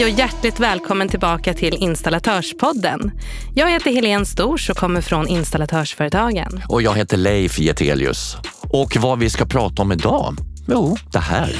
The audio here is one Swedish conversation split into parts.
Hej och hjärtligt välkommen tillbaka till Installatörspodden. Jag heter Helene Stors och kommer från Installatörsföretagen. Och jag heter Leif Getelius. Och vad vi ska prata om idag? Jo, det här.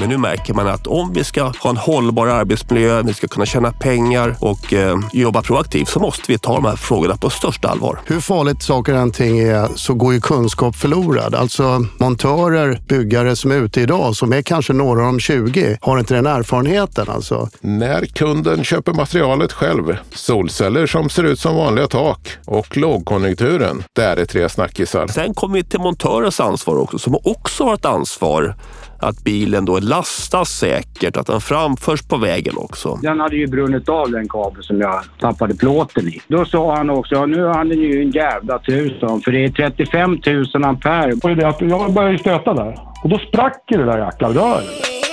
Men nu märker man att om vi ska ha en hållbar arbetsmiljö, vi ska kunna tjäna pengar och eh, jobba proaktivt så måste vi ta de här frågorna på största allvar. Hur farligt saker och ting är så går ju kunskap förlorad. Alltså montörer, byggare som är ute idag, som är kanske några om 20, har inte den erfarenheten. Alltså. När kunden köper materialet själv, solceller som ser ut som vanliga tak och lågkonjunkturen, där är tre snackisar. Sen kommer vi till montörens ansvar också, som också har ett ansvar att bilen då lastas säkert, att den framförs på vägen också. Den hade ju brunnit av den kabel som jag tappade plåten i. Då sa han också, ja, nu har den ju en jävla tusen för det är 35 000 ampere. Och det att jag började stöta där och då sprack det där jäkla röret.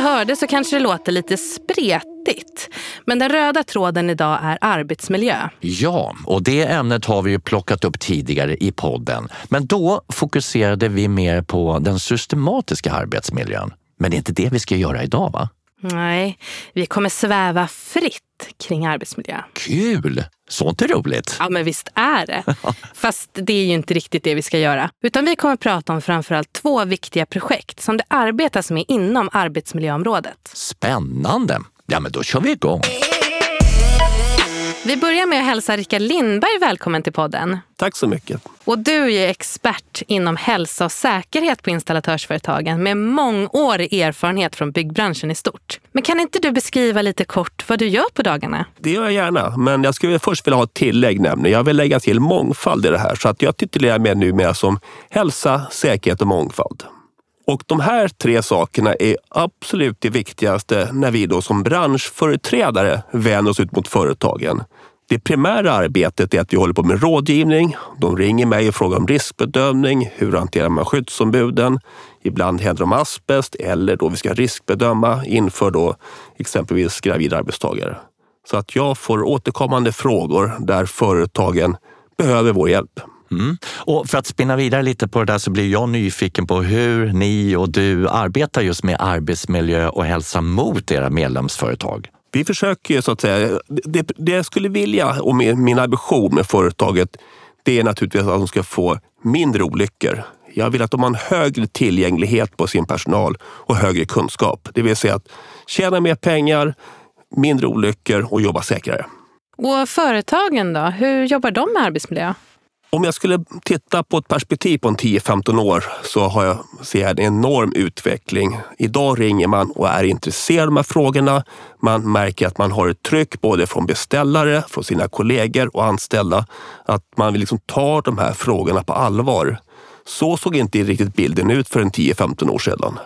Hörde så kanske det låter lite spretigt. Men den röda tråden idag är arbetsmiljö. Ja, och det ämnet har vi ju plockat upp tidigare i podden. Men då fokuserade vi mer på den systematiska arbetsmiljön. Men det är inte det vi ska göra idag, va? Nej, vi kommer sväva fritt kring arbetsmiljö. Kul! Sånt är roligt. Ja, men visst är det. Fast det är ju inte riktigt det vi ska göra. Utan vi kommer prata om framförallt två viktiga projekt som det arbetas med inom arbetsmiljöområdet. Spännande! Ja, men då kör vi igång. Vi börjar med att hälsa Rickard Lindberg välkommen till podden. Tack så mycket. Och du är expert inom hälsa och säkerhet på installatörsföretagen med mångårig erfarenhet från byggbranschen i stort. Men kan inte du beskriva lite kort vad du gör på dagarna? Det gör jag gärna, men jag skulle först vilja ha ett tillägg nämligen. Jag vill lägga till mångfald i det här, så att jag titulerar mig numera som hälsa, säkerhet och mångfald. Och de här tre sakerna är absolut det viktigaste när vi då som branschföreträdare vänder oss ut mot företagen. Det primära arbetet är att vi håller på med rådgivning. De ringer mig och frågar om riskbedömning. Hur hanterar man skyddsombuden? Ibland händer det om asbest eller då vi ska riskbedöma inför då exempelvis gravida arbetstagare. Så att jag får återkommande frågor där företagen behöver vår hjälp. Mm. Och för att spinna vidare lite på det där så blir jag nyfiken på hur ni och du arbetar just med arbetsmiljö och hälsa mot era medlemsföretag. Vi försöker så att säga, det, det jag skulle vilja och min ambition med företaget det är naturligtvis att de ska få mindre olyckor. Jag vill att de har en högre tillgänglighet på sin personal och högre kunskap. Det vill säga att tjäna mer pengar, mindre olyckor och jobba säkrare. Och företagen då? Hur jobbar de med arbetsmiljö? Om jag skulle titta på ett perspektiv på en 10-15 år så har jag, ser jag en enorm utveckling. Idag ringer man och är intresserad av de här frågorna. Man märker att man har ett tryck både från beställare, från sina kollegor och anställda. Att man vill liksom ta de här frågorna på allvar. Så såg inte riktigt bilden ut för en 10-15 år sedan.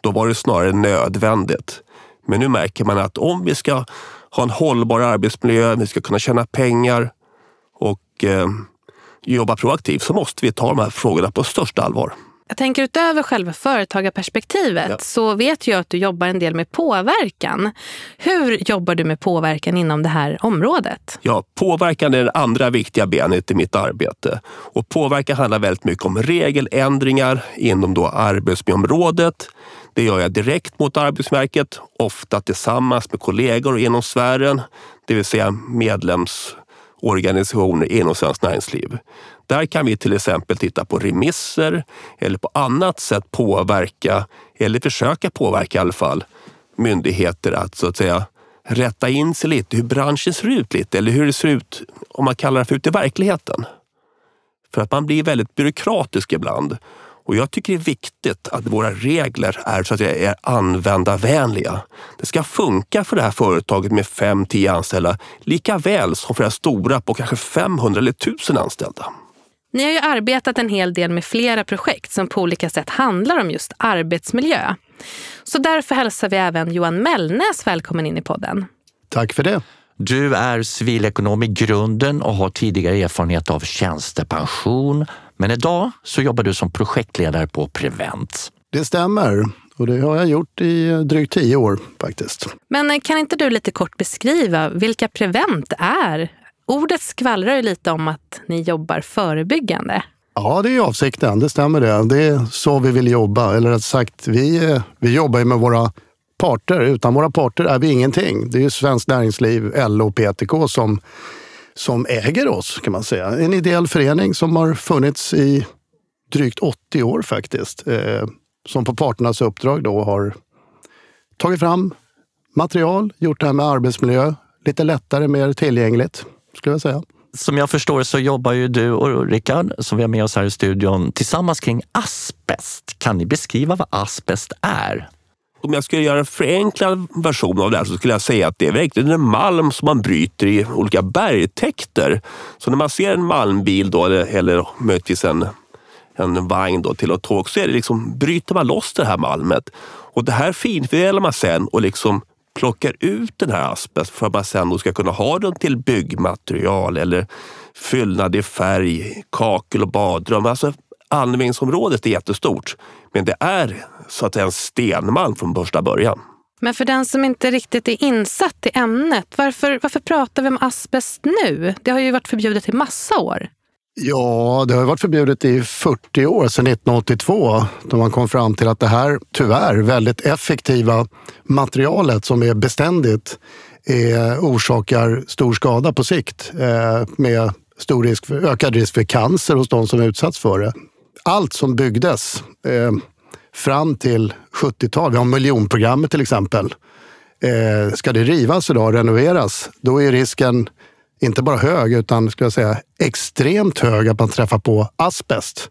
Då var det snarare nödvändigt. Men nu märker man att om vi ska ha en hållbar arbetsmiljö, vi ska kunna tjäna pengar och eh, jobba proaktivt så måste vi ta de här frågorna på största allvar. Jag tänker utöver själva företagarperspektivet ja. så vet jag att du jobbar en del med påverkan. Hur jobbar du med påverkan inom det här området? Ja, påverkan är det andra viktiga benet i mitt arbete. Och påverkan handlar väldigt mycket om regeländringar inom då arbetsmiljöområdet. Det gör jag direkt mot Arbetsmiljöverket, ofta tillsammans med kollegor inom sfären, det vill säga medlems organisationer inom Svenskt Näringsliv. Där kan vi till exempel titta på remisser eller på annat sätt påverka, eller försöka påverka i alla fall, myndigheter att så att säga rätta in sig lite hur branschen ser ut lite eller hur det ser ut om man kallar det för ute i verkligheten. För att man blir väldigt byråkratisk ibland och jag tycker det är viktigt att våra regler är, så att säga, är användarvänliga. Det ska funka för det här företaget med 5-10 anställda lika väl som för det här stora på kanske 500 eller 1000 anställda. Ni har ju arbetat en hel del med flera projekt som på olika sätt handlar om just arbetsmiljö. Så därför hälsar vi även Johan Mellnäs välkommen in i podden. Tack för det. Du är civilekonom i grunden och har tidigare erfarenhet av tjänstepension. Men idag så jobbar du som projektledare på Prevent. Det stämmer. Och det har jag gjort i drygt tio år faktiskt. Men kan inte du lite kort beskriva vilka Prevent är? Ordet skvallrar ju lite om att ni jobbar förebyggande. Ja, det är avsikten. Det stämmer det. Det är så vi vill jobba. Eller rätt sagt, vi, eh, vi jobbar ju med våra parter. Utan våra parter är vi ingenting. Det är ju Svenskt Näringsliv, LO och PTK som, som äger oss kan man säga. En ideell förening som har funnits i drygt 80 år faktiskt. Eh, som på parternas uppdrag då har tagit fram material, gjort det här med arbetsmiljö lite lättare, mer tillgängligt skulle jag säga. Som jag förstår så jobbar ju du och Rickard, som vi har med oss här i studion, tillsammans kring asbest. Kan ni beskriva vad asbest är? Om jag skulle göra en förenklad version av det här så skulle jag säga att det är verkligen en malm som man bryter i olika bergtäkter. Så när man ser en malmbil då, eller, eller möjligtvis en, en vagn då, till ett tåg så är det liksom, bryter man loss det här malmet. Och det här finfördelar man sen och liksom plockar ut den här asbest för att man sen då ska kunna ha den till byggmaterial eller fyllnad i färg, kakel och badrum. Alltså användningsområdet är jättestort. Men det är så att säga en stenmalm från första början. Men för den som inte riktigt är insatt i ämnet, varför, varför pratar vi om asbest nu? Det har ju varit förbjudet i massa år. Ja, det har varit förbjudet i 40 år, sedan 1982, då man kom fram till att det här tyvärr väldigt effektiva materialet som är beständigt är, orsakar stor skada på sikt eh, med stor risk för, ökad risk för cancer hos de som utsatts för det. Allt som byggdes eh, fram till 70-talet, vi har miljonprogrammet till exempel, eh, ska det rivas idag och renoveras, då är risken inte bara hög, utan ska jag säga, extremt hög att man träffar på asbest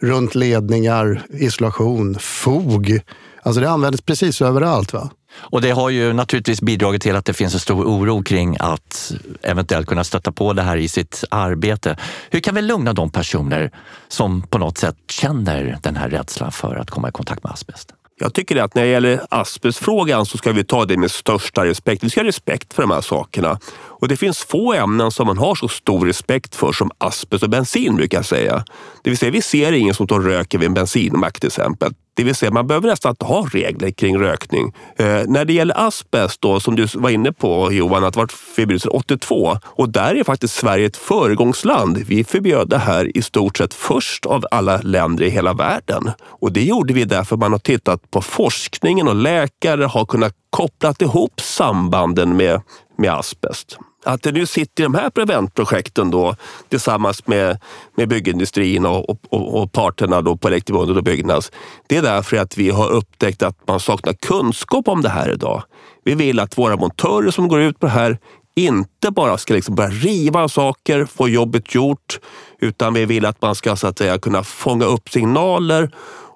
runt ledningar, isolation, fog. Alltså det används precis överallt. Va? Och det har ju naturligtvis bidragit till att det finns en stor oro kring att eventuellt kunna stötta på det här i sitt arbete. Hur kan vi lugna de personer som på något sätt känner den här rädslan för att komma i kontakt med asbest? Jag tycker att när det gäller asbestfrågan så ska vi ta det med största respekt. Vi ska ha respekt för de här sakerna. Och det finns få ämnen som man har så stor respekt för som asbest och bensin brukar jag säga. Det vill säga, vi ser ingen som står och röker vid en bensinmack till exempel. Det vill säga, man behöver nästan inte ha regler kring rökning. Eh, när det gäller asbest, då, som du var inne på Johan, att det var förbjudet 82 och där är faktiskt Sverige ett föregångsland. Vi förbjöd det här i stort sett först av alla länder i hela världen. Och det gjorde vi därför man har tittat på forskningen och läkare har kunnat koppla ihop sambanden med, med asbest att det nu sitter i de här preventprojekten då, tillsammans med, med byggindustrin och, och, och parterna då på Elektribundet och Byggnads. Det är därför att vi har upptäckt att man saknar kunskap om det här idag. Vi vill att våra montörer som går ut på det här inte bara ska liksom börja riva saker, få jobbet gjort, utan vi vill att man ska så att säga, kunna fånga upp signaler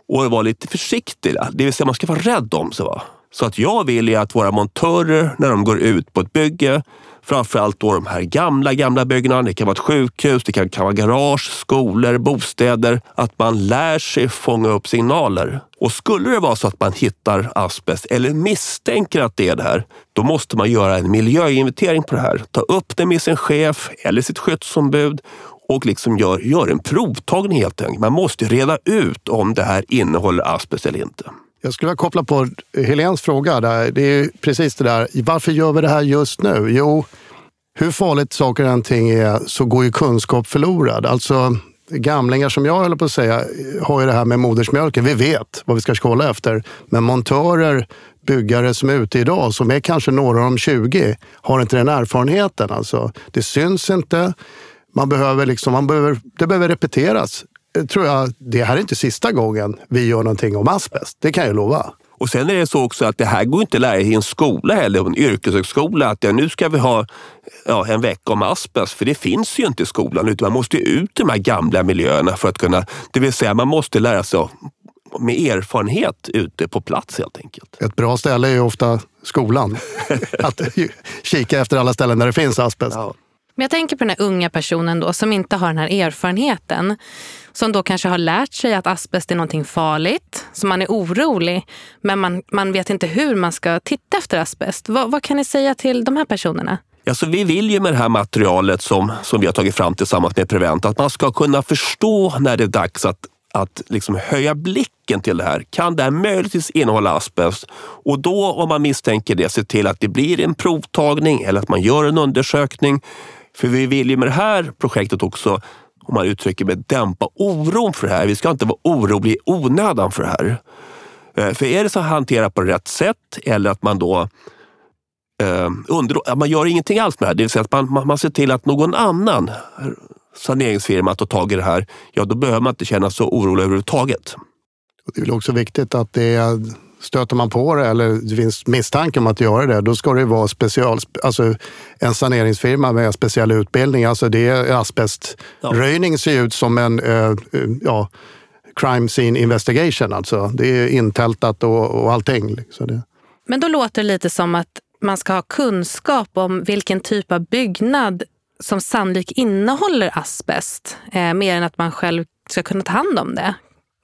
och vara lite försiktig. Det vill säga man ska vara rädd om sig. Va? Så att jag vill ju att våra montörer, när de går ut på ett bygge, framförallt då de här gamla, gamla byggnaderna. Det kan vara ett sjukhus, det kan, kan vara garage, skolor, bostäder. Att man lär sig fånga upp signaler. Och skulle det vara så att man hittar asbest eller misstänker att det är det här, då måste man göra en miljöinventering på det här. Ta upp det med sin chef eller sitt skyddsombud och liksom gör, gör en provtagning helt enkelt. Man måste reda ut om det här innehåller asbest eller inte. Jag skulle vilja koppla på Helens fråga. Där. Det är precis det där, varför gör vi det här just nu? Jo, hur farligt saker och en ting är så går ju kunskap förlorad. Alltså gamlingar som jag håller på att säga har ju det här med modersmjölken. Vi vet vad vi ska kolla efter. Men montörer, byggare som är ute idag, som är kanske några av de 20, har inte den erfarenheten. Alltså, det syns inte. Man behöver liksom, man behöver, det behöver repeteras eh, tror jag, det här är inte sista gången vi gör någonting om asbest. Det kan jag lova. Och sen är det så också att det här går inte att lära i en skola heller, en yrkeshögskola. Att ja, nu ska vi ha ja, en vecka om asbest, för det finns ju inte i skolan. Utan man måste ut i de här gamla miljöerna för att kunna, det vill säga man måste lära sig med erfarenhet ute på plats helt enkelt. Ett bra ställe är ju ofta skolan. att kika efter alla ställen där det finns asbest. Ja. Men jag tänker på den här unga personen då som inte har den här erfarenheten. Som då kanske har lärt sig att asbest är någonting farligt, så man är orolig. Men man, man vet inte hur man ska titta efter asbest. Vad, vad kan ni säga till de här personerna? Alltså, vi vill ju med det här materialet som, som vi har tagit fram tillsammans med Prevent att man ska kunna förstå när det är dags att att liksom höja blicken till det här. Kan det här möjligtvis innehålla asbest? Och då, om man misstänker det, se till att det blir en provtagning eller att man gör en undersökning för vi vill ju med det här projektet också om man uttrycker mig, dämpa oron för det här. Vi ska inte vara oroliga i onödan för det här. Eh, för är det så att hantera på rätt sätt eller att man då eh, under, man gör ingenting alls med det här, det vill säga att man, man, man ser till att någon annan saneringsfirma tar tag i det här, ja då behöver man inte känna sig så orolig överhuvudtaget. Det är väl också viktigt att det är, stöter man på det eller det finns misstanke om att göra det, då ska det vara special, alltså en saneringsfirma med speciell utbildning. Alltså det är asbeströjning ser ut som en eh, eh, ja, crime scene investigation. Alltså. Det är intältat och, och allting. Liksom. Så det. Men då låter det lite som att man ska ha kunskap om vilken typ av byggnad som sannolikt innehåller asbest, eh, mer än att man själv ska kunna ta hand om det.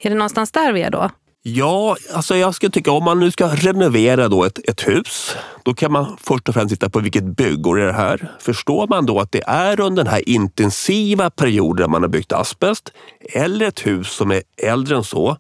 Är det någonstans där vi är då? Ja, alltså jag skulle tycka om man nu ska renovera då ett, ett hus, då kan man först och främst titta på vilket byggår är det här. Förstår man då att det är under den här intensiva perioden man har byggt asbest eller ett hus som är äldre än så,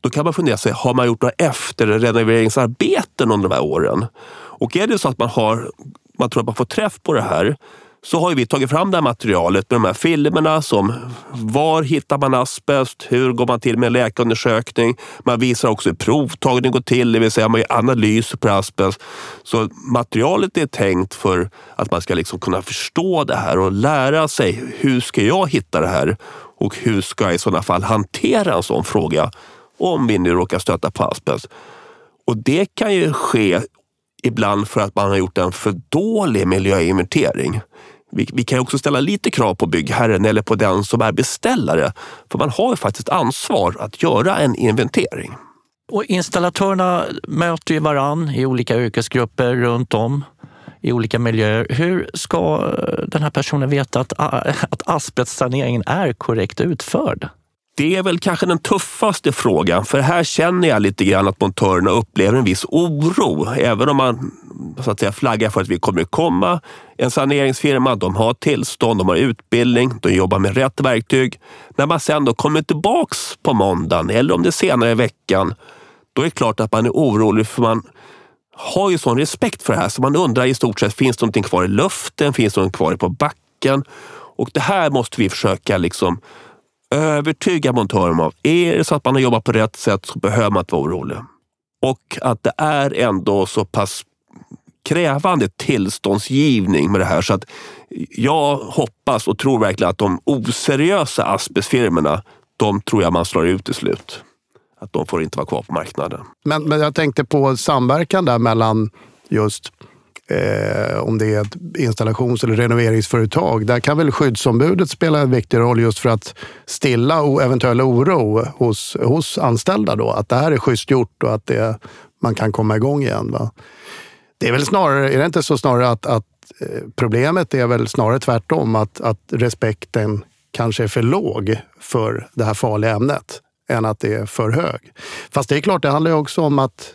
då kan man fundera sig, har man gjort några efterrenoveringsarbeten under de här åren? Och är det så att man, har, man tror att man får träff på det här, så har vi tagit fram det här materialet med de här filmerna som var hittar man asbest? Hur går man till med en läkarundersökning? Man visar också hur provtagning går till, det vill säga man gör analyser på asbest. Så materialet är tänkt för att man ska liksom kunna förstå det här och lära sig hur ska jag hitta det här och hur ska jag i sådana fall hantera en sån fråga om vi nu råkar stöta på asbest. Och det kan ju ske ibland för att man har gjort en för dålig miljöinventering. Vi, vi kan också ställa lite krav på byggherren eller på den som är beställare. För man har ju faktiskt ansvar att göra en inventering. Och installatörerna möter ju varann i olika yrkesgrupper runt om i olika miljöer. Hur ska den här personen veta att, att asbestsaneringen är korrekt utförd? Det är väl kanske den tuffaste frågan, för här känner jag lite grann att montörerna upplever en viss oro. Även om man så att säga, flaggar för att vi kommer komma. En saneringsfirma, de har tillstånd, de har utbildning, de jobbar med rätt verktyg. När man sen då kommer tillbaks på måndagen eller om det är senare i veckan, då är det klart att man är orolig för man har ju sån respekt för det här så man undrar i stort sett, finns det någonting kvar i luften? Finns det någonting kvar på backen? Och det här måste vi försöka liksom övertyga montören om. Är det så att man har jobbat på rätt sätt så behöver man inte vara orolig. Och att det är ändå så pass krävande tillståndsgivning med det här. Så att jag hoppas och tror verkligen att de oseriösa asbestfirmorna, de tror jag man slår ut till slut. Att de får inte vara kvar på marknaden. Men, men jag tänkte på samverkan där mellan just eh, om det är ett installations eller renoveringsföretag. Där kan väl skyddsombudet spela en viktig roll just för att stilla eventuell oro hos, hos anställda. Då, att det här är schysst gjort och att det, man kan komma igång igen. Va? Det är väl snarare, är det inte så snarare att, att eh, problemet är väl snarare tvärtom, att, att respekten kanske är för låg för det här farliga ämnet än att det är för hög. Fast det är klart, det handlar ju också om att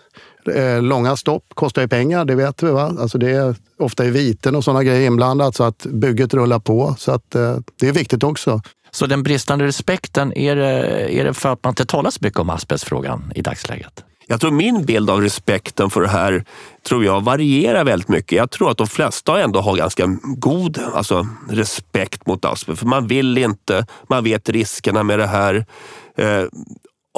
långa stopp kostar ju pengar, det vet vi. Va? Alltså det är ofta i viten och sådana grejer inblandat så att bygget rullar på. Så att, eh, det är viktigt också. Så den bristande respekten, är det, är det för att man inte talar så mycket om asbestfrågan i dagsläget? Jag tror min bild av respekten för det här tror jag varierar väldigt mycket. Jag tror att de flesta ändå har ganska god alltså, respekt mot asbest. För man vill inte, man vet riskerna med det här. Eh,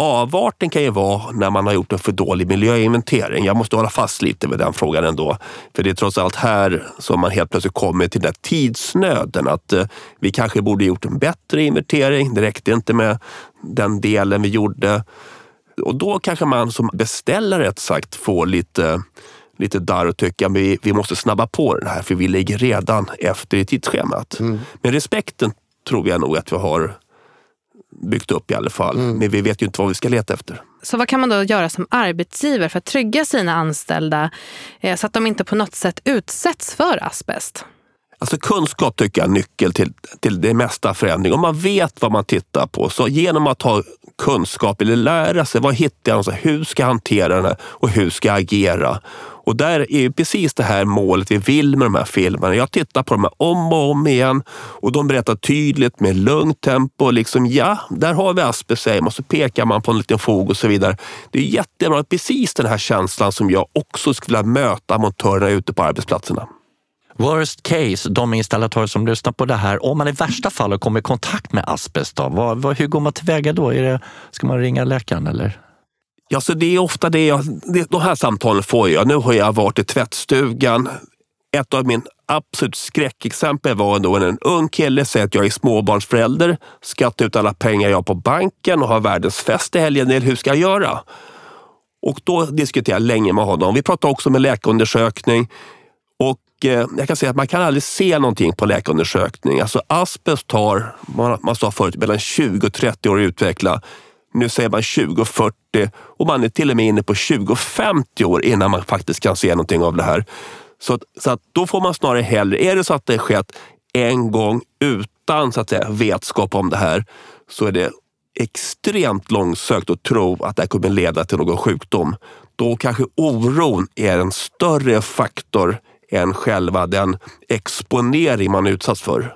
Avarten kan ju vara när man har gjort en för dålig miljöinventering. Jag måste hålla fast lite vid den frågan ändå. För det är trots allt här som man helt plötsligt kommer till den där tidsnöden. Att eh, vi kanske borde gjort en bättre inventering. Det räckte inte med den delen vi gjorde. Och då kanske man som beställare rätt sagt får lite, lite darr och tycka att vi, vi måste snabba på det här för vi ligger redan efter i tidsschemat. Mm. Men respekten tror jag nog att vi har byggt upp i alla fall. Mm. Men vi vet ju inte vad vi ska leta efter. Så vad kan man då göra som arbetsgivare för att trygga sina anställda eh, så att de inte på något sätt utsätts för asbest? Alltså kunskap tycker jag är nyckel till, till det mesta förändring. Om man vet vad man tittar på, så genom att ha kunskap eller lära sig, vad hittar jag, hur ska jag hantera den här och hur ska jag agera? Och där är precis det här målet vi vill med de här filmerna. Jag tittar på dem om och om igen och de berättar tydligt med lugnt tempo. Liksom, ja, där har vi asbest, och så pekar man på en liten fog och så vidare. Det är jättebra, precis den här känslan som jag också skulle vilja möta montörerna ute på arbetsplatserna. Worst case, de installatörer som lyssnar på det här, om man i värsta fall kommer i kontakt med asbest, då, vad, vad, hur går man tillväga då? Är det, ska man ringa läkaren eller? Ja, så det är ofta det jag, det, de här samtalen får jag. Nu har jag varit i tvättstugan. Ett av min absolut skräckexempel var då när en ung kille säger att jag är småbarnsförälder, skattar ut alla pengar jag har på banken och har världens fest i helgen. Hur ska jag göra? Och då diskuterar jag länge med honom. Vi pratar också om en läkarundersökning. Eh, jag kan säga att man kan aldrig se någonting på läkarundersökning. Alltså asbest tar, man, man sa förut, mellan 20 och 30 år att utveckla. Nu säger man 20 och 40 och man är till och med inne på 20 och 50 år innan man faktiskt kan se någonting av det här. Så, så att då får man snarare hellre, är det så att det skett en gång utan så att säga, vetskap om det här så är det extremt långsökt att tro att det här kommer leda till någon sjukdom. Då kanske oron är en större faktor än själva den exponering man utsatts för.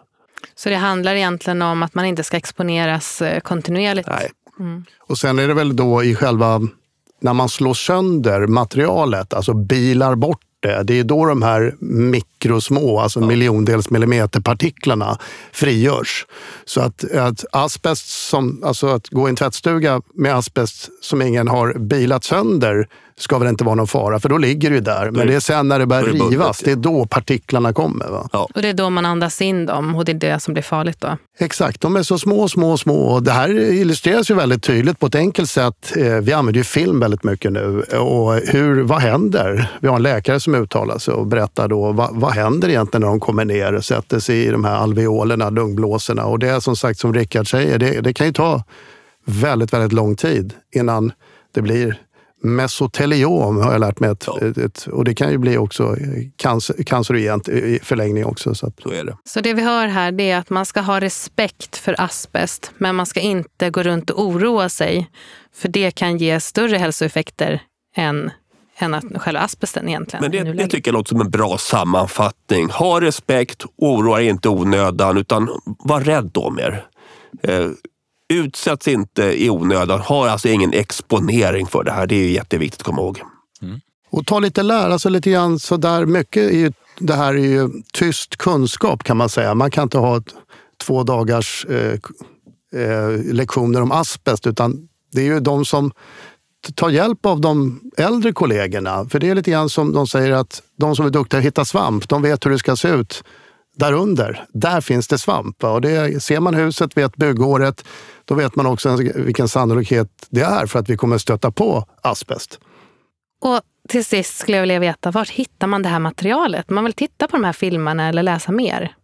Så det handlar egentligen om att man inte ska exponeras eh, kontinuerligt? Nej. Och sen är det väl då i själva, när man slår sönder materialet, alltså bilar bort det, det är då de här mikrosmå, alltså miljondels millimeterpartiklarna frigörs. Så att, att asbest, som, alltså att gå i en tvättstuga med asbest som ingen har bilat sönder ska väl inte vara någon fara, för då ligger det ju där. Men det är sen när det börjar rivas, det är då partiklarna kommer. Va? Ja. Och det är då man andas in dem och det är det som blir farligt då? Exakt, de är så små, små, små. Och det här illustreras ju väldigt tydligt på ett enkelt sätt. Eh, Vi använder ju film väldigt mycket nu. Och hur, vad händer? Vi har en läkare som uttalar sig och berättar då vad, vad händer egentligen när de kommer ner och sätter sig i de här alveolerna, lungblåsorna. Och det är som sagt som Rickard säger, det, det kan ju ta väldigt, väldigt lång tid innan det blir mesoteliom har jag lärt mig. Ett, Ja. ett, ett, och det kan ju bli också cancer, cancerogent i förlängning också. Så att, Så är det. Så det vi hör här det är att man ska ha respekt för asbest men man ska inte gå runt och oroa sig. För det kan ge större hälsoeffekter än, än att själva asbesten egentligen. Men det, det tycker jag låter som en bra sammanfattning. Ha respekt, oroa er inte onödan, utan var rädd om er. Eh, utsätts inte i onödan. Ha alltså ingen exponering för det här. Det är jätteviktigt att komma ihåg. Och ta lite lära sig lite grann sådär. Mycket är ju, det här är ju tyst kunskap kan man säga. Man kan inte ha ett, två dagars eh, eh, lektioner om asbest utan det är ju de som tar hjälp av de äldre kollegorna. För det är lite grann som de säger att de som är duktiga att hitta svamp, de vet hur det ska se ut där under. Där finns det svamp. va? Och det, ser man huset, vet byggåret, då vet man också vilken sannolikhet det är för att vi kommer stöta på asbest. Och till sist skulle jag vilja veta, var hittar man det här materialet? Man vill titta på de här filmerna eller läsa mer?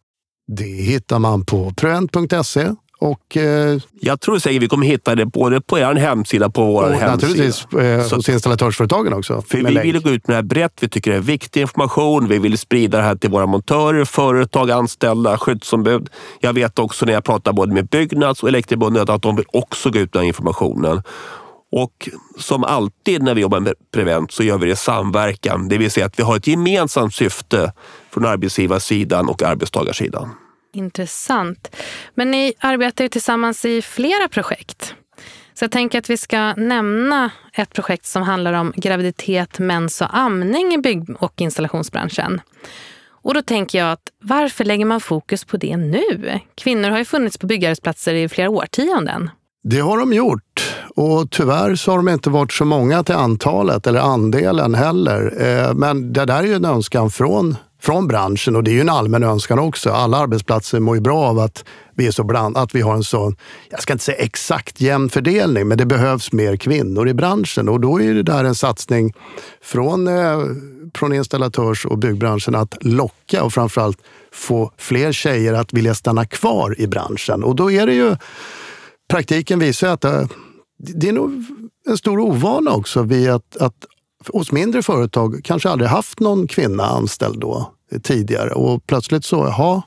Det hittar man på prevent.se och, eh, Jag tror säkert vi kommer hitta det både på er hemsida på vår och hemsida. naturligtvis eh, Så- hos installatörsföretagen också. För vi länk. vill gå ut med det här brett. Vi tycker det är viktig information. Vi vill sprida det här till våra montörer, företag, anställda, skyddsombud. Jag vet också när jag pratar både med Byggnads och Elektribundet att de vill också gå ut med den informationen. Och som alltid när vi jobbar med Prevent så gör vi det i samverkan. Det vill säga att vi har ett gemensamt syfte från arbetsgivarsidan och arbetstagarsidan. Intressant. Men ni arbetar ju tillsammans i flera projekt. Så jag tänker att vi ska nämna ett projekt som handlar om graviditet, mens och amning i bygg och installationsbranschen. Och då tänker jag att varför lägger man fokus på det nu? Kvinnor har ju funnits på byggarbetsplatser i flera årtionden. Det har de gjort och tyvärr så har de inte varit så många till antalet eller andelen heller. Eh, men det där är ju en önskan från, från branschen och det är ju en allmän önskan också. Alla arbetsplatser mår ju bra av att vi är så bland, att vi har en sån, jag ska inte säga exakt jämn fördelning, men det behövs mer kvinnor i branschen och då är ju det där en satsning från, eh, från installatörs och byggbranschen att locka och framförallt få fler tjejer att vilja stanna kvar i branschen. Och då är det ju praktiken visar att det, det är nog en stor ovana också vid att, att hos mindre företag kanske aldrig haft någon kvinna anställd då tidigare och plötsligt så, jaha,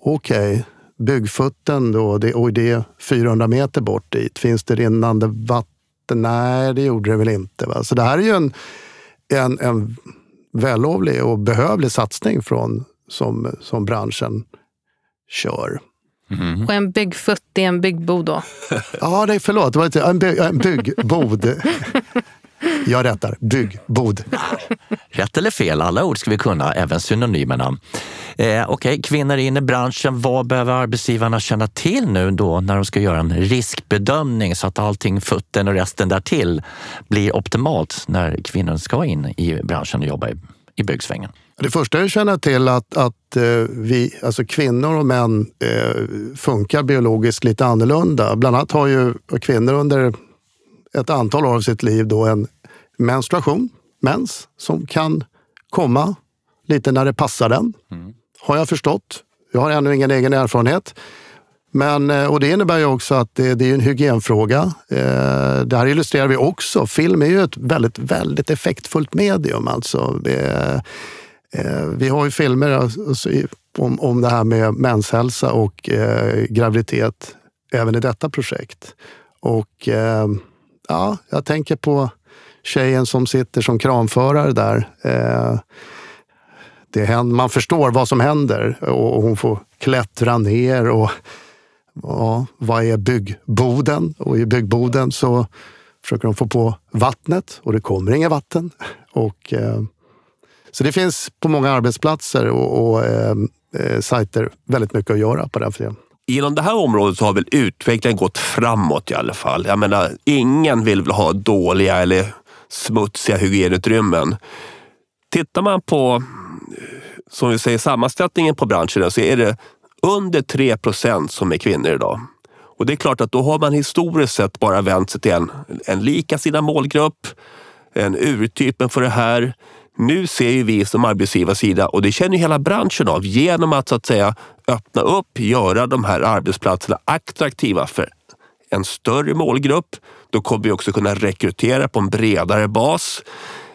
okej, byggfutten då, det, och det är 400 meter bort dit. Finns det rinnande vatten? Nej, det gjorde det väl inte. Va? Så det här är ju en, en, en vällovlig och behövlig satsning från, som, som branschen kör. Och en byggfutt är en byggbod då. Ja, det, förlåt. Det var inte, en, by, en byggbod. Jag rättar, byggbod. Rätt eller fel, alla ord ska vi kunna, även synonymerna. Eh, Okej, okay. kvinnor in i branschen. Vad behöver arbetsgivarna känna till nu då när de ska göra en riskbedömning så att allting, futten och resten därtill blir optimalt när kvinnor ska in i branschen och jobba i, i byggsvängen? Det första är att känna till att, att eh, vi, alltså kvinnor och män eh, funkar biologiskt lite annorlunda. Bland annat har ju kvinnor under ett antal år av sitt liv då en menstruation, mens, som kan komma lite när det passar den. Mm. Har jag förstått. Jag har ännu ingen egen erfarenhet. Men, eh, och det innebär ju också att det, det är en hygienfråga. Eh, det här illustrerar vi också. Film är ju ett väldigt, väldigt effektfullt medium. Alltså. Det, eh, vi har ju filmer alltså, om, om det här med menshälsa och eh, graviditet även i detta projekt. Och ja, jag tänker på tjejen som sitter som kranförare där. Eh, det händer, man förstår vad som händer och hon får klättra ner. och ja, Vad är byggboden? Och i byggboden så försöker de få på vattnet och det kommer inget vatten. Och, eh, så det finns på många arbetsplatser och, och eh, eh sajter väldigt mycket att göra på den friden. Inom det här området så har väl utvecklingen gått framåt i alla fall. Jag menar, ingen vill väl ha dåliga eller smutsiga hygienutrymmen. Tittar man på som vi säger, sammansättningen på branschen så är det under 3 procent som är kvinnor idag. Och det är klart att då har man historiskt sett bara vänt sig till en, en likasinnad målgrupp, en urtypen för det här. Nu ser ju vi som arbetsgivarsida, och det känner hela branschen av, genom att så att säga öppna upp, göra de här arbetsplatserna attraktiva för en större målgrupp. Då kommer vi också kunna rekrytera på en bredare bas.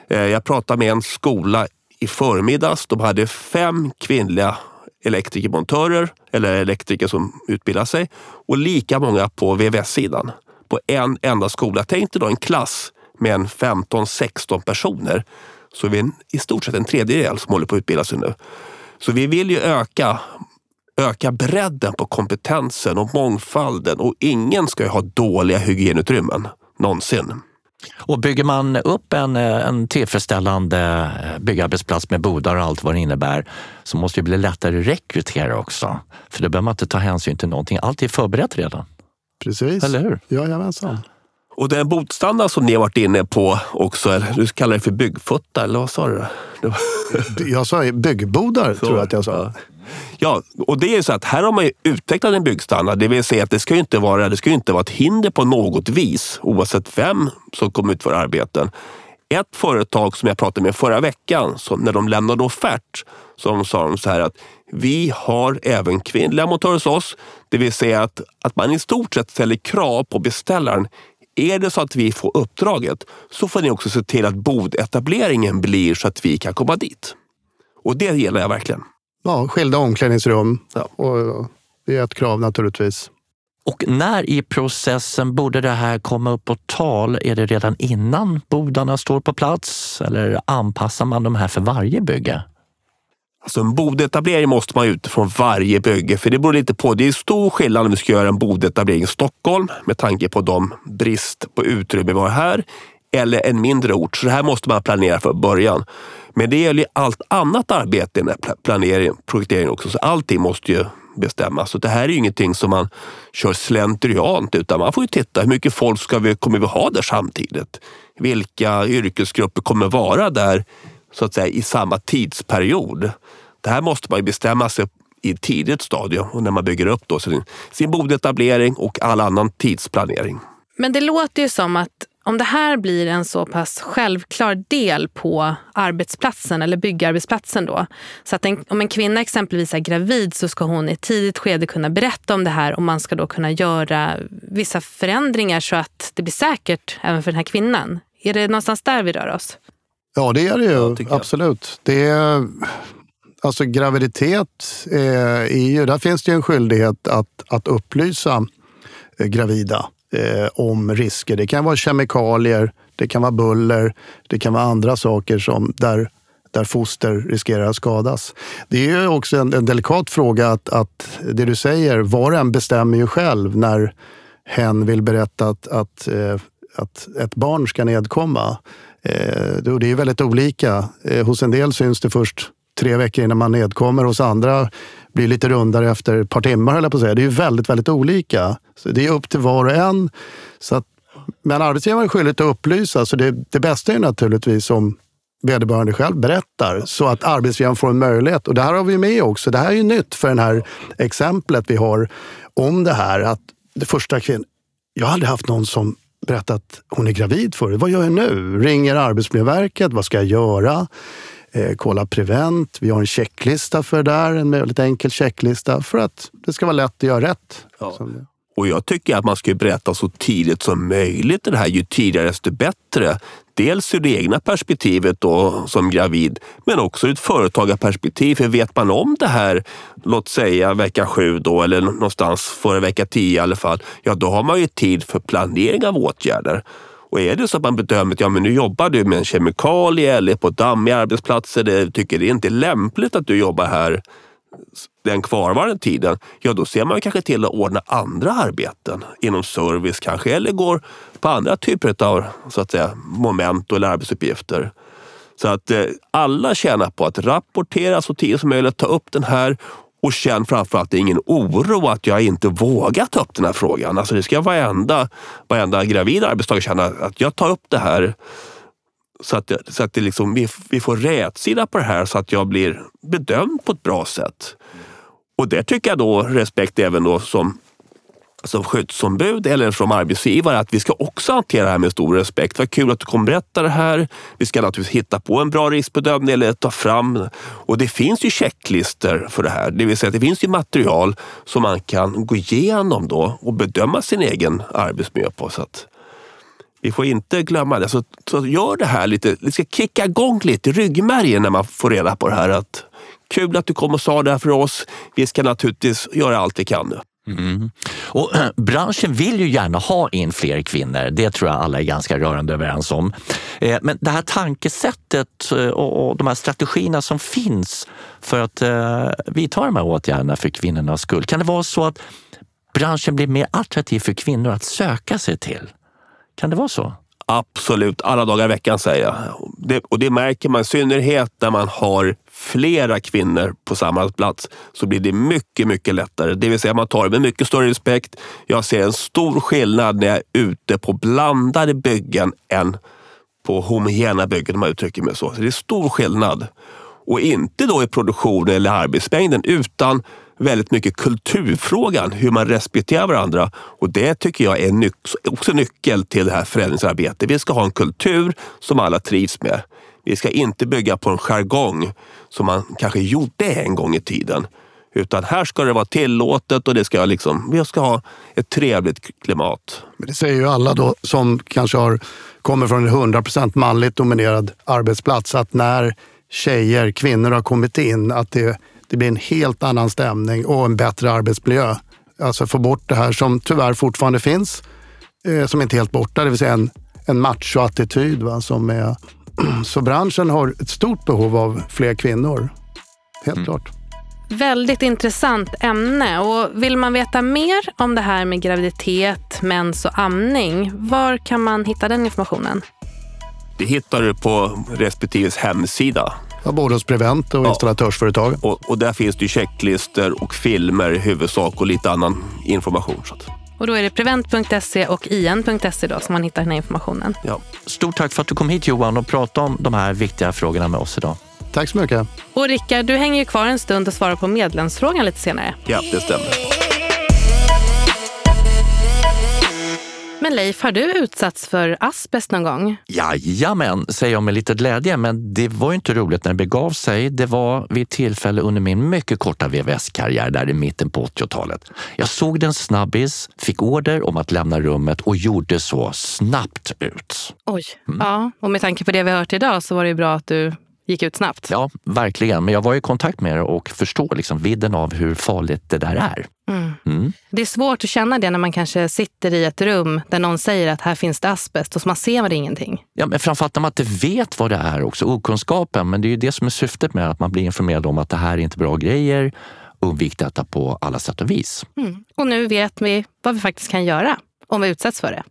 Eh, jag pratade med en skola i förmiddags. De hade fem kvinnliga elektrikermontörer eller elektriker som utbildar sig och lika många på VVS-sidan på en enda skola. Tänk dig då en klass med en 15-16 personer. Så vi är i stort sett en tredjedel som håller på att utbilda sig nu. Så vi vill ju öka, öka bredden på kompetensen och mångfalden och ingen ska ju ha dåliga hygienutrymmen någonsin. Och bygger man upp en, eh, en tillfredsställande eh, byggarbetsplats med bodar och allt vad det innebär så måste det bli lättare att rekrytera också. För då behöver man inte ta hänsyn till någonting. Allt är förberett redan. Precis. Eller hur? Jajamensan. Och den botstandard som ni har varit inne på också, eller du kallar det för byggfutta, eller vad sa du? Jag sa byggbodar, så, tror jag att jag sa. Ja. Ja, och det är så att här har man ju utvecklat en byggstandard. Det vill säga att det ska ju inte vara, det ska inte vara ett hinder på något vis oavsett vem som kommer utföra arbeten. Ett företag som jag pratade med förra veckan, så när de lämnade offert, så sa de så här att vi har även kvinnliga montörer hos oss. Det vill säga att, att man i stort sett ställer krav på beställaren. Är det så att vi får uppdraget så får ni också se till att bodetableringen blir så att vi kan komma dit. Och det gillar jag verkligen ja, skilda omklädningsrum. Ja. Och det är ett krav naturligtvis. Och när i processen borde det här komma upp på tal? Är det redan innan bodarna står på plats eller anpassar man de här för varje bygge? Alltså en bodetablering måste man utifrån varje bygge, för det beror lite på. Det är stor skillnad om vi ska göra en bodetablering i Stockholm med tanke på de brist på utrymme vi har här eller en mindre ort. Så det här måste man planera för början. Men det gäller allt annat arbete med planering, projektering också. Så allting måste ju bestämmas. Så det här är ju ingenting som man kör slentriant utan man får ju titta hur mycket folk ska vi, kommer vi ha där samtidigt? Vilka yrkesgrupper kommer vara där så att säga i samma tidsperiod? Det här måste man ju bestämma sig i ett tidigt stadium och när man bygger upp då sin, sin bodetablering och all annan tidsplanering. Men det låter ju som att om det här blir en så pass självklar del på arbetsplatsen eller byggarbetsplatsen då. Så att en, om en kvinna exempelvis är gravid så ska hon i ett tidigt skede kunna berätta om det här och man ska då kunna göra vissa förändringar så att det blir säkert även för den här kvinnan. Är det någonstans där vi rör oss? Ja, det är det ju. Absolut. Det är, alltså graviditet är ju, där finns det ju en skyldighet att, att upplysa eh, gravida eh, om risker. Det kan vara kemikalier, det kan vara buller, det kan vara andra saker som där, där foster riskerar att skadas. Det är också en, en delikat fråga att, att det du säger, var och en bestämmer ju själv när hen vill berätta att, att, eh, att ett barn ska nedkomma. Eh, det är väldigt olika. Eh, hos en del syns det först tre veckor innan man nedkommer. Hos andra blir lite rundare efter ett par timmar. Eller på att säga. Det är ju väldigt, väldigt olika. Så det är upp till var och en. Så att, men arbetsgivaren är skyldig att upplysa. Så det, det bästa är naturligtvis om vederbörande själv berättar så att arbetsgivaren får en möjlighet. Och det här har vi med också. Det här är ju nytt för det här exemplet vi har om det här. Att det första kvinnan, jag har aldrig haft någon som berättat att hon är gravid förut. Vad gör jag nu? Ringer Arbetsmiljöverket? Vad ska jag göra? Eh, kolla Prevent. Vi har en checklista för det där. En väldigt enkel checklista för att det ska vara lätt att göra rätt. Ja. Och jag tycker att man ska berätta så tidigt som möjligt det här. Ju tidigare desto bättre. Dels ur det egna perspektivet då, som gravid, men också ur ett företagarperspektiv. För vet man om det här, låt säga vecka sju då, eller någonstans före vecka tio i alla fall, ja då har man ju tid för planering av åtgärder. Och är det så att man bedömer att ja, men nu jobbar du med en kemikalie eller på dammiga arbetsplatser, det tycker det inte är lämpligt att du jobbar här den kvarvarande tiden, ja då ser man kanske till att ordna andra arbeten inom service kanske eller går på andra typer av så att säga, moment eller arbetsuppgifter. Så att eh, alla tjänar på att rapportera så tidigt som möjligt, ta upp den här och känn framförallt ingen oro att jag inte vågar ta upp den här frågan. Alltså det ska varenda, varenda gravid arbetstagare känna att jag tar upp det här så att, så att det liksom, vi, vi får rätsida på det här så att jag blir bedömd på ett bra sätt. Och det tycker jag då respekt även då som, som skyddsombud eller som arbetsgivare att vi ska också hantera det här med stor respekt. Vad kul att du kommer berätta det här. Vi ska naturligtvis hitta på en bra riskbedömning eller ta fram. Och det finns ju checklister för det här. Det vill säga att det finns ju material som man kan gå igenom då och bedöma sin egen arbetsmiljö på. Så att, vi får inte glömma det. Så, så gör det här lite, det ska kicka igång lite i ryggmärgen när man får reda på det här. Att, kul att du kom och sa det här för oss. Vi ska naturligtvis göra allt vi kan nu. Mm. Och, branschen vill ju gärna ha in fler kvinnor. Det tror jag alla är ganska rörande överens om. Eh, men det här tankesättet eh, och de här strategierna som finns för att eh, vidta de här åtgärderna för kvinnornas skull. Kan det vara så att branschen blir mer attraktiv för kvinnor att söka sig till? Kan det vara så? Absolut, alla dagar i veckan säger jag. Det, och det märker man i synnerhet när man har flera kvinnor på samma plats så blir det mycket, mycket lättare. Det vill säga man tar det med mycket större respekt. Jag ser en stor skillnad när jag är ute på blandade byggen än på homogena byggen om man uttrycker mig så. så. Det är stor skillnad. Och inte då i produktionen eller arbetsmängden utan väldigt mycket kulturfrågan, hur man respekterar varandra. Och det tycker jag är nyc också nyckel till det här förändringsarbetet. Vi ska ha en kultur som alla trivs med. Vi ska inte bygga på en jargong som man kanske gjorde en gång i tiden. Utan här ska det vara tillåtet och det ska liksom, vi ska ha ett trevligt klimat. Men det säger ju alla då som kanske har, kommer från en 100% manligt dominerad arbetsplats att när tjejer, kvinnor har kommit in, att det det blir en helt annan stämning och en bättre arbetsmiljö. Alltså få bort det här som tyvärr fortfarande finns, eh, som inte är helt borta, det vill säga en, en machoattityd. Va, som är, så branschen har ett stort behov av fler kvinnor. Helt mm. klart. Väldigt intressant ämne. Och vill man veta mer om det här med graviditet, mens och amning, var kan man hitta den informationen? Det hittar du på respektive hemsida. Ja, både hos Prevent och ja. installatörsföretag. Och, och, där finns det checklistor och filmer i huvudsak och lite annan information. Så att. Och då är det prevent.se och in.se då som man hittar den här informationen. Ja. Stort tack för att du kom hit Johan och pratade om de här viktiga frågorna med oss idag. Tack så mycket. Och Rickard, du hänger ju kvar en stund och svarar på medlemsfrågan lite senare. Ja, det stämmer. Men Leif, har du utsatts för asbest någon gång? Jajamän, säger jag med lite glädje. Men det var ju inte roligt när det begav sig. Det var vid ett tillfälle under min mycket korta VVS-karriär där i mitten på 80-talet. Jag såg den snabbis, fick order om att lämna rummet och gjorde så snabbt ut. Oj, mm. ja. Och med tanke på det vi hört idag så var det ju bra att du gick ut snabbt. Ja, verkligen. Men jag var i kontakt med det och förstår liksom vidden av hur farligt det där är. Mm. Mm. Det är svårt att känna det när man kanske sitter i ett rum där någon säger att här finns det asbest och så man ser ingenting. Ja, men framförallt när man inte vet vad det är också, okunskapen. Men det är ju det som är syftet med att man blir informerad om att det här är inte bra grejer. Undvik detta på alla sätt och vis. Mm. Och nu vet vi vad vi faktiskt kan göra om vi utsätts för det.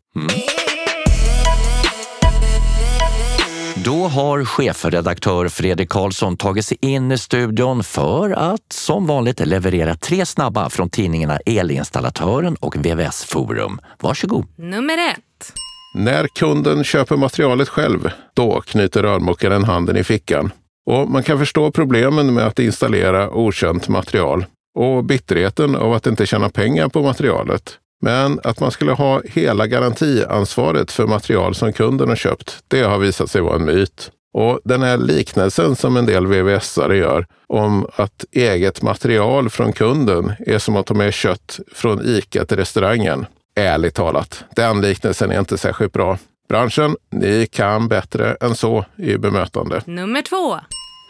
Då har chefredaktör Fredrik Karlsson tagit sig in i studion för att som vanligt leverera tre snabba från tidningarna Elinstallatören och VVS Forum. Varsågod! Nummer ett. När kunden köper materialet själv, då knyter rörmokaren handen i fickan. Och man kan förstå problemen med att installera okänt material och bitterheten av att inte tjäna pengar på materialet. Men att man skulle ha hela garantiansvaret för material som kunden har köpt, det har visat sig vara en myt. Och den här liknelsen som en del VVS-are gör om att eget material från kunden är som att ta med kött från ICA till restaurangen. Ärligt talat, den liknelsen är inte särskilt bra. Branschen, ni kan bättre än så i bemötande. Nummer två.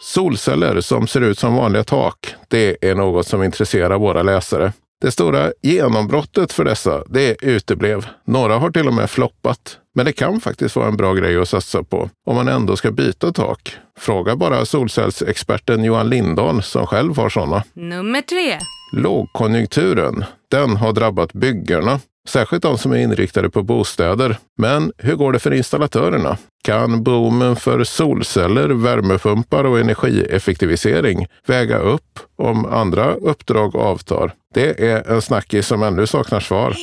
Solceller som ser ut som vanliga tak, det är något som intresserar våra läsare. Det stora genombrottet för dessa, det uteblev. Några har till och med floppat. Men det kan faktiskt vara en bra grej att satsa på om man ändå ska byta tak. Fråga bara solcellsexperten Johan Lindahl som själv har sådana. Nummer tre. Lågkonjunkturen, den har drabbat byggarna. Särskilt de som är inriktade på bostäder. Men hur går det för installatörerna? Kan boomen för solceller, värmepumpar och energieffektivisering väga upp om andra uppdrag avtar? Det är en snackis som ännu saknar svar.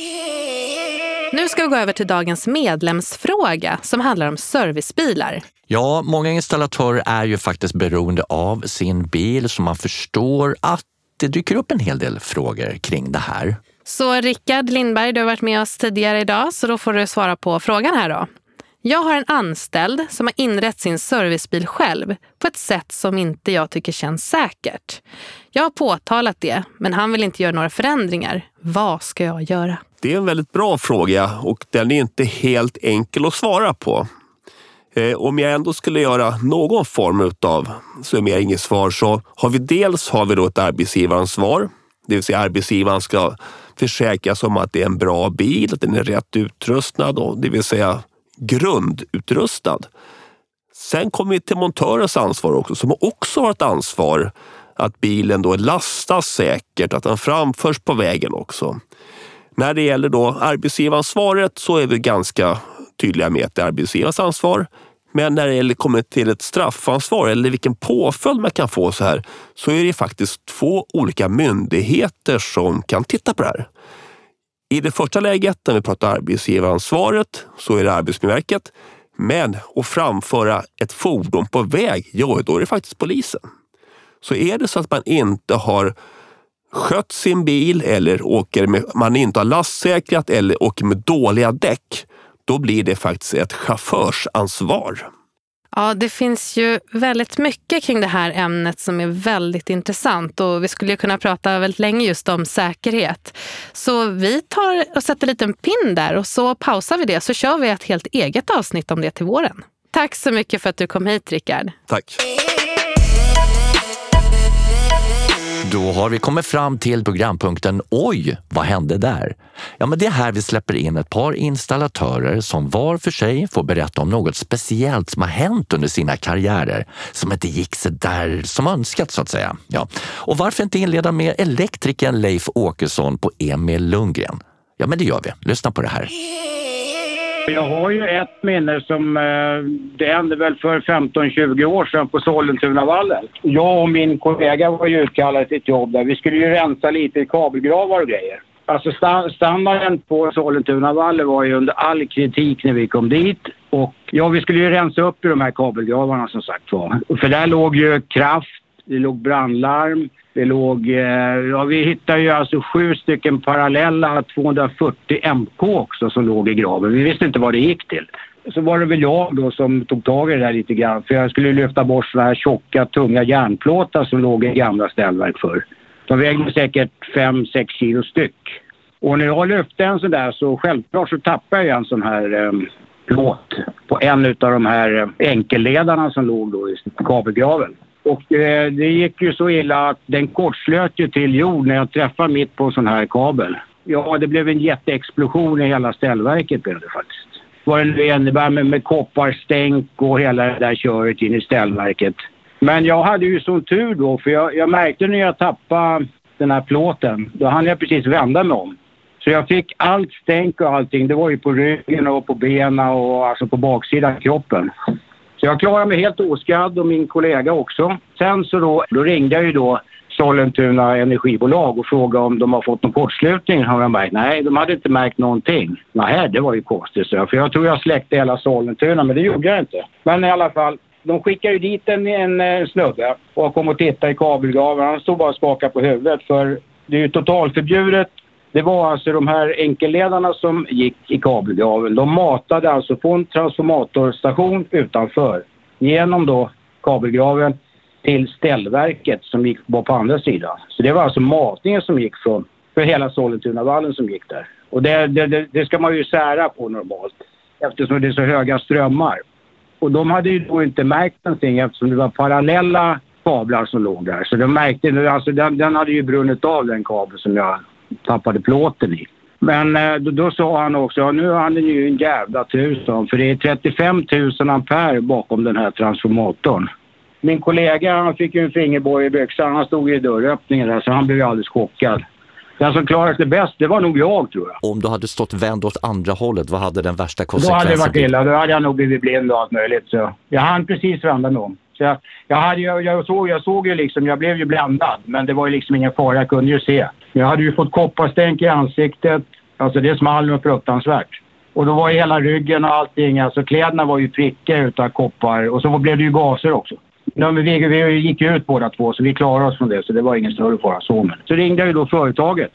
Nu ska vi gå över till dagens medlemsfråga som handlar om servicebilar. Ja, många installatörer är ju faktiskt beroende av sin bil så man förstår att det dyker upp en hel del frågor kring det här. Så Rickard Lindberg, du har varit med oss tidigare idag, så då får du svara på frågan här då. Jag har en anställd som har inrett sin servicebil själv på ett sätt som inte jag tycker känns säkert. Jag har påtalat det, men han vill inte göra några förändringar. Vad ska jag göra? Det är en väldigt bra fråga och den är inte helt enkel att svara på. Eh, om jag ändå skulle göra någon form av summering svar så har vi dels har vi då ett arbetsgivaransvar. Det vill säga arbetsgivaren ska försäkras om att det är en bra bil, att den är rätt utrustad, och det vill säga grundutrustad. Sen kommer vi till montörens ansvar också, som också har ett ansvar att bilen då lastas säkert, att den framförs på vägen också. När det gäller då arbetsgivaransvaret så är vi ganska tydliga med att det är arbetsgivarens ansvar. Men när det kommer till ett straffansvar eller vilken påföljd man kan få så här så är det faktiskt två olika myndigheter som kan titta på det här. I det första läget, när vi pratar arbetsgivaransvaret, så är det Arbetsmiljöverket. Men att framföra ett fordon på väg, ja, då är det faktiskt polisen. Så är det så att man inte har skött sin bil eller åker med, man inte har lastsäkrat eller åker med dåliga däck, då blir det faktiskt ett chaufförsansvar. Ja, det finns ju väldigt mycket kring det här ämnet som är väldigt intressant och vi skulle kunna prata väldigt länge just om säkerhet. Så vi tar och sätter en liten pin där och så pausar vi det så kör vi ett helt eget avsnitt om det till våren. Tack så mycket för att du kom hit, Rickard. Tack. Då har vi kommit fram till programpunkten Oj, vad hände där? Ja, men det är här vi släpper in ett par installatörer som var för sig får berätta om något speciellt som har hänt under sina karriärer som inte gick så där som önskat så att säga. Ja. Och varför inte inleda med elektrikern Leif Åkesson på Emil Lundgren? Ja, men det gör vi. Lyssna på det här. Jag har ju ett minne som eh, det hände väl för 15-20 år sedan på Sollentunavallen. Jag och min kollega var ju utkallade till ett jobb där. Vi skulle ju rensa lite kabelgravar och grejer. Alltså standarden på Sollentunavallen var ju under all kritik när vi kom dit. Och ja, vi skulle ju rensa upp i de här kabelgravarna som sagt var. För där låg ju kraft, det låg brandlarm, det låg, eh, ja vi hittade ju alltså sju stycken parallella 240 MK också som låg i graven. Vi visste inte vad det gick till. Så var det väl jag då som tog tag i det där lite grann för jag skulle lyfta bort sådana här tjocka, tunga järnplåtar som låg i gamla ställverk förr. De vägde säkert 5-6 kilo styck. Och när jag lyfte en sån där så självklart så tappade jag en sån här eh, plåt på en av de här eh, enkelledarna som låg då i kabelgraven. Och eh, det gick ju så illa att den kortslöt ju till jord när jag träffade mitt på en sån här kabel. Ja, det blev en jätteexplosion i hela ställverket blev det faktiskt. Vad det nu innebär med, med kopparstänk och hela det där köret in i ställverket. Men jag hade ju sån tur då, för jag, jag märkte när jag tappade den här plåten, då hann jag precis vända mig om. Så jag fick allt stänk och allting, det var ju på ryggen och på benen och alltså på baksidan av kroppen. Så jag klarade mig helt oskadd och min kollega också. Sen så då, då ringde jag ju då Sollentuna energibolag och frågade om de har fått någon kortslutning. Har de märkt? Nej, de hade inte märkt någonting. Nej, det var ju konstigt. Så. För jag tror jag släckte hela Sollentuna, men det gjorde jag inte. Men i alla fall, de skickade ju dit en, en, en snubbe och kom och tittade i kabelgraven. Han stod bara och skakade på huvudet för det är ju totalförbjudet. Det var alltså de här enkelledarna som gick i kabelgraven. De matade alltså på en transformatorstation utanför genom då kabelgraven till ställverket som gick var på andra sidan. Så det var alltså matningen som gick från, för hela Sollentunavallen som gick där. Och det, det, det, det ska man ju sära på normalt eftersom det är så höga strömmar. Och de hade ju då inte märkt någonting eftersom det var parallella kablar som låg där. Så de märkte, alltså den, den hade ju brunnit av den kabel som jag tappade plåten i. Men eh, då, då sa han också, ja, nu har han ju en jävla tur för det är 35 000 ampere bakom den här transformatorn. Min kollega han fick ju en fingerborg i byxan, han stod i dörröppningen där så han blev alldeles chockad. Den som klarade sig bäst, det var nog jag tror jag. Om du hade stått vänd åt andra hållet, vad hade den värsta Då konsekvensen hade det varit blivit? illa, då hade jag nog blivit blind och allt möjligt. Så jag hann precis vända mig om. Så jag, jag, hade, ju- jag, såg, jag såg ju liksom, jag blev ju bländad. Men det var ju liksom ingen fara, jag kunde ju se. Jag hade ju fått kopparstänk i ansiktet. Alltså det small nog fruktansvärt. Och då var ju hela ryggen och allting, alltså kläderna var ju prickiga utav koppar. Och så blev det ju gaser också. Ja, men vi, vi gick ju ut båda två så vi klarade oss från det så det var ingen större fara så. Men. Så ringde jag ju då företaget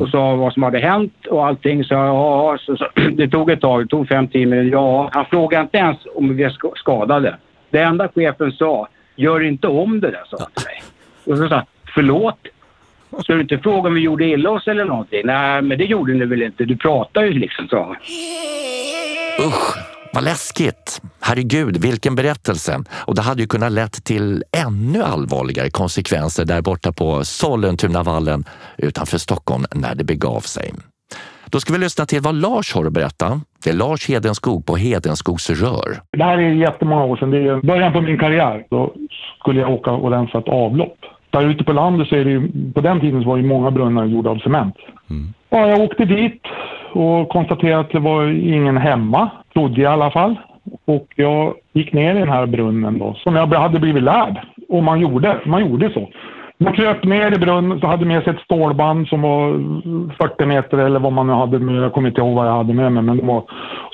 och sa vad som hade hänt och allting. Så, ja, så, så, det tog ett tag, det tog fem timmar. Ja, han frågade inte ens om vi sk- skadade. Det enda chefen sa, gör inte om det där, sa han till mig. Och så sa han, förlåt? Ska du inte fråga om vi gjorde illa oss eller någonting? Nej, men det gjorde ni väl inte? Du pratar ju liksom, han. Usch, vad läskigt! Herregud, vilken berättelse! Och det hade ju kunnat lett till ännu allvarligare konsekvenser där borta på Sollentunavallen utanför Stockholm när det begav sig. Då ska vi lyssna till vad Lars har att berätta. Det är Lars Hedenskog på Hedenskogs rör. Det här är jättemånga år sedan. Det är början på min karriär. Då skulle jag åka och rensa ett avlopp. Där ute på landet så är det ju, på den tiden så var ju många brunnar gjorda av cement. Ja, jag åkte dit och konstaterade att det var ingen hemma, trodde jag i alla fall. Och jag gick ner i den här brunnen då, som jag hade blivit lärd. Och man gjorde, man gjorde så. Man kröp ner i brunnen, så hade med sig ett stålband som var 40 meter eller vad man nu hade med. Jag kommer inte ihåg vad jag hade med mig. Men det var,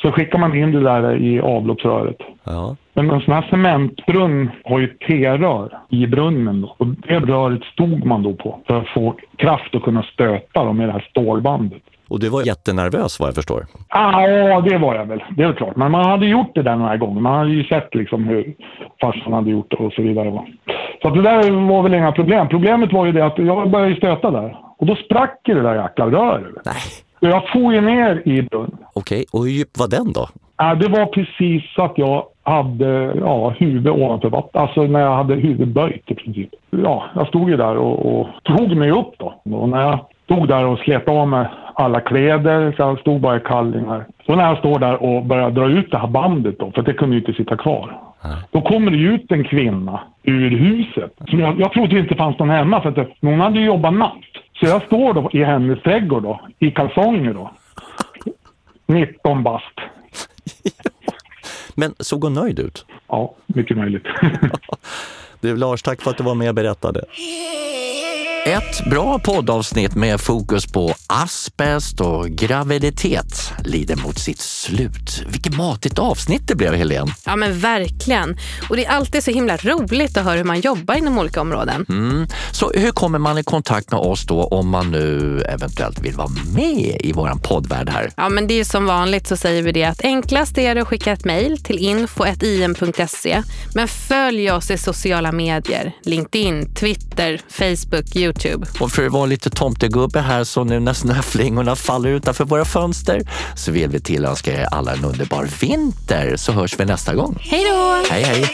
så skickade man in det där i avloppsröret. Ja. Men en sån här cementbrunn har ju T-rör i brunnen. Då. Och det röret stod man då på för att få kraft att kunna stöta dem med det här stålbandet. Och du var jättenervös vad jag förstår. Ja, det var jag väl. Det är klart. Men man hade gjort det där några gånger. Man hade ju sett liksom hur farsan hade gjort det och så vidare. Så det där var väl inga problem. Problemet var ju det att jag började stöta där. Och då sprack det där jäkla röret. Nej. Så jag for ju ner i brunnen. Okej, och hur djup var den då? Ja, det var precis så att jag hade ja, huvudet ovanför vattnet. Alltså när jag hade huvudet böjt i princip. Ja, jag stod ju där och, och tog mig upp då. Och när jag stod där och slet av mig alla kläder, så jag stod bara i kallingar. Så när jag står där och börjar dra ut det här bandet då, för det kunde ju inte sitta kvar. Då kommer det ut en kvinna ur huset. Som jag, jag trodde inte fanns någon hemma, för att hon hade ju jobbat natt. Så jag står då i hennes trädgård då, i kalsonger då. 19 bast. Men såg hon nöjd ut? Ja, mycket möjligt. Du Lars, tack för att du var med och berättade. Ett bra poddavsnitt med fokus på asbest och graviditet lider mot sitt slut. Vilket matigt avsnitt det blev, Helene. Ja men verkligen. Och det är alltid så himla roligt att höra hur man jobbar inom olika områden. Mm. Så hur kommer man i kontakt med oss då om man nu eventuellt vill vara med i våran poddvärld här? Ja men det är som vanligt så säger vi det att enklast är det att skicka ett mejl till info.im.se. Men följ oss i sociala medier. LinkedIn, Twitter, Facebook, Youtube. Och för att vara lite tomtegubbe här så nu när snöflingorna faller utanför våra fönster så vill vi tillönska er alla en underbar vinter så hörs vi nästa gång. Hej då! Hej hej!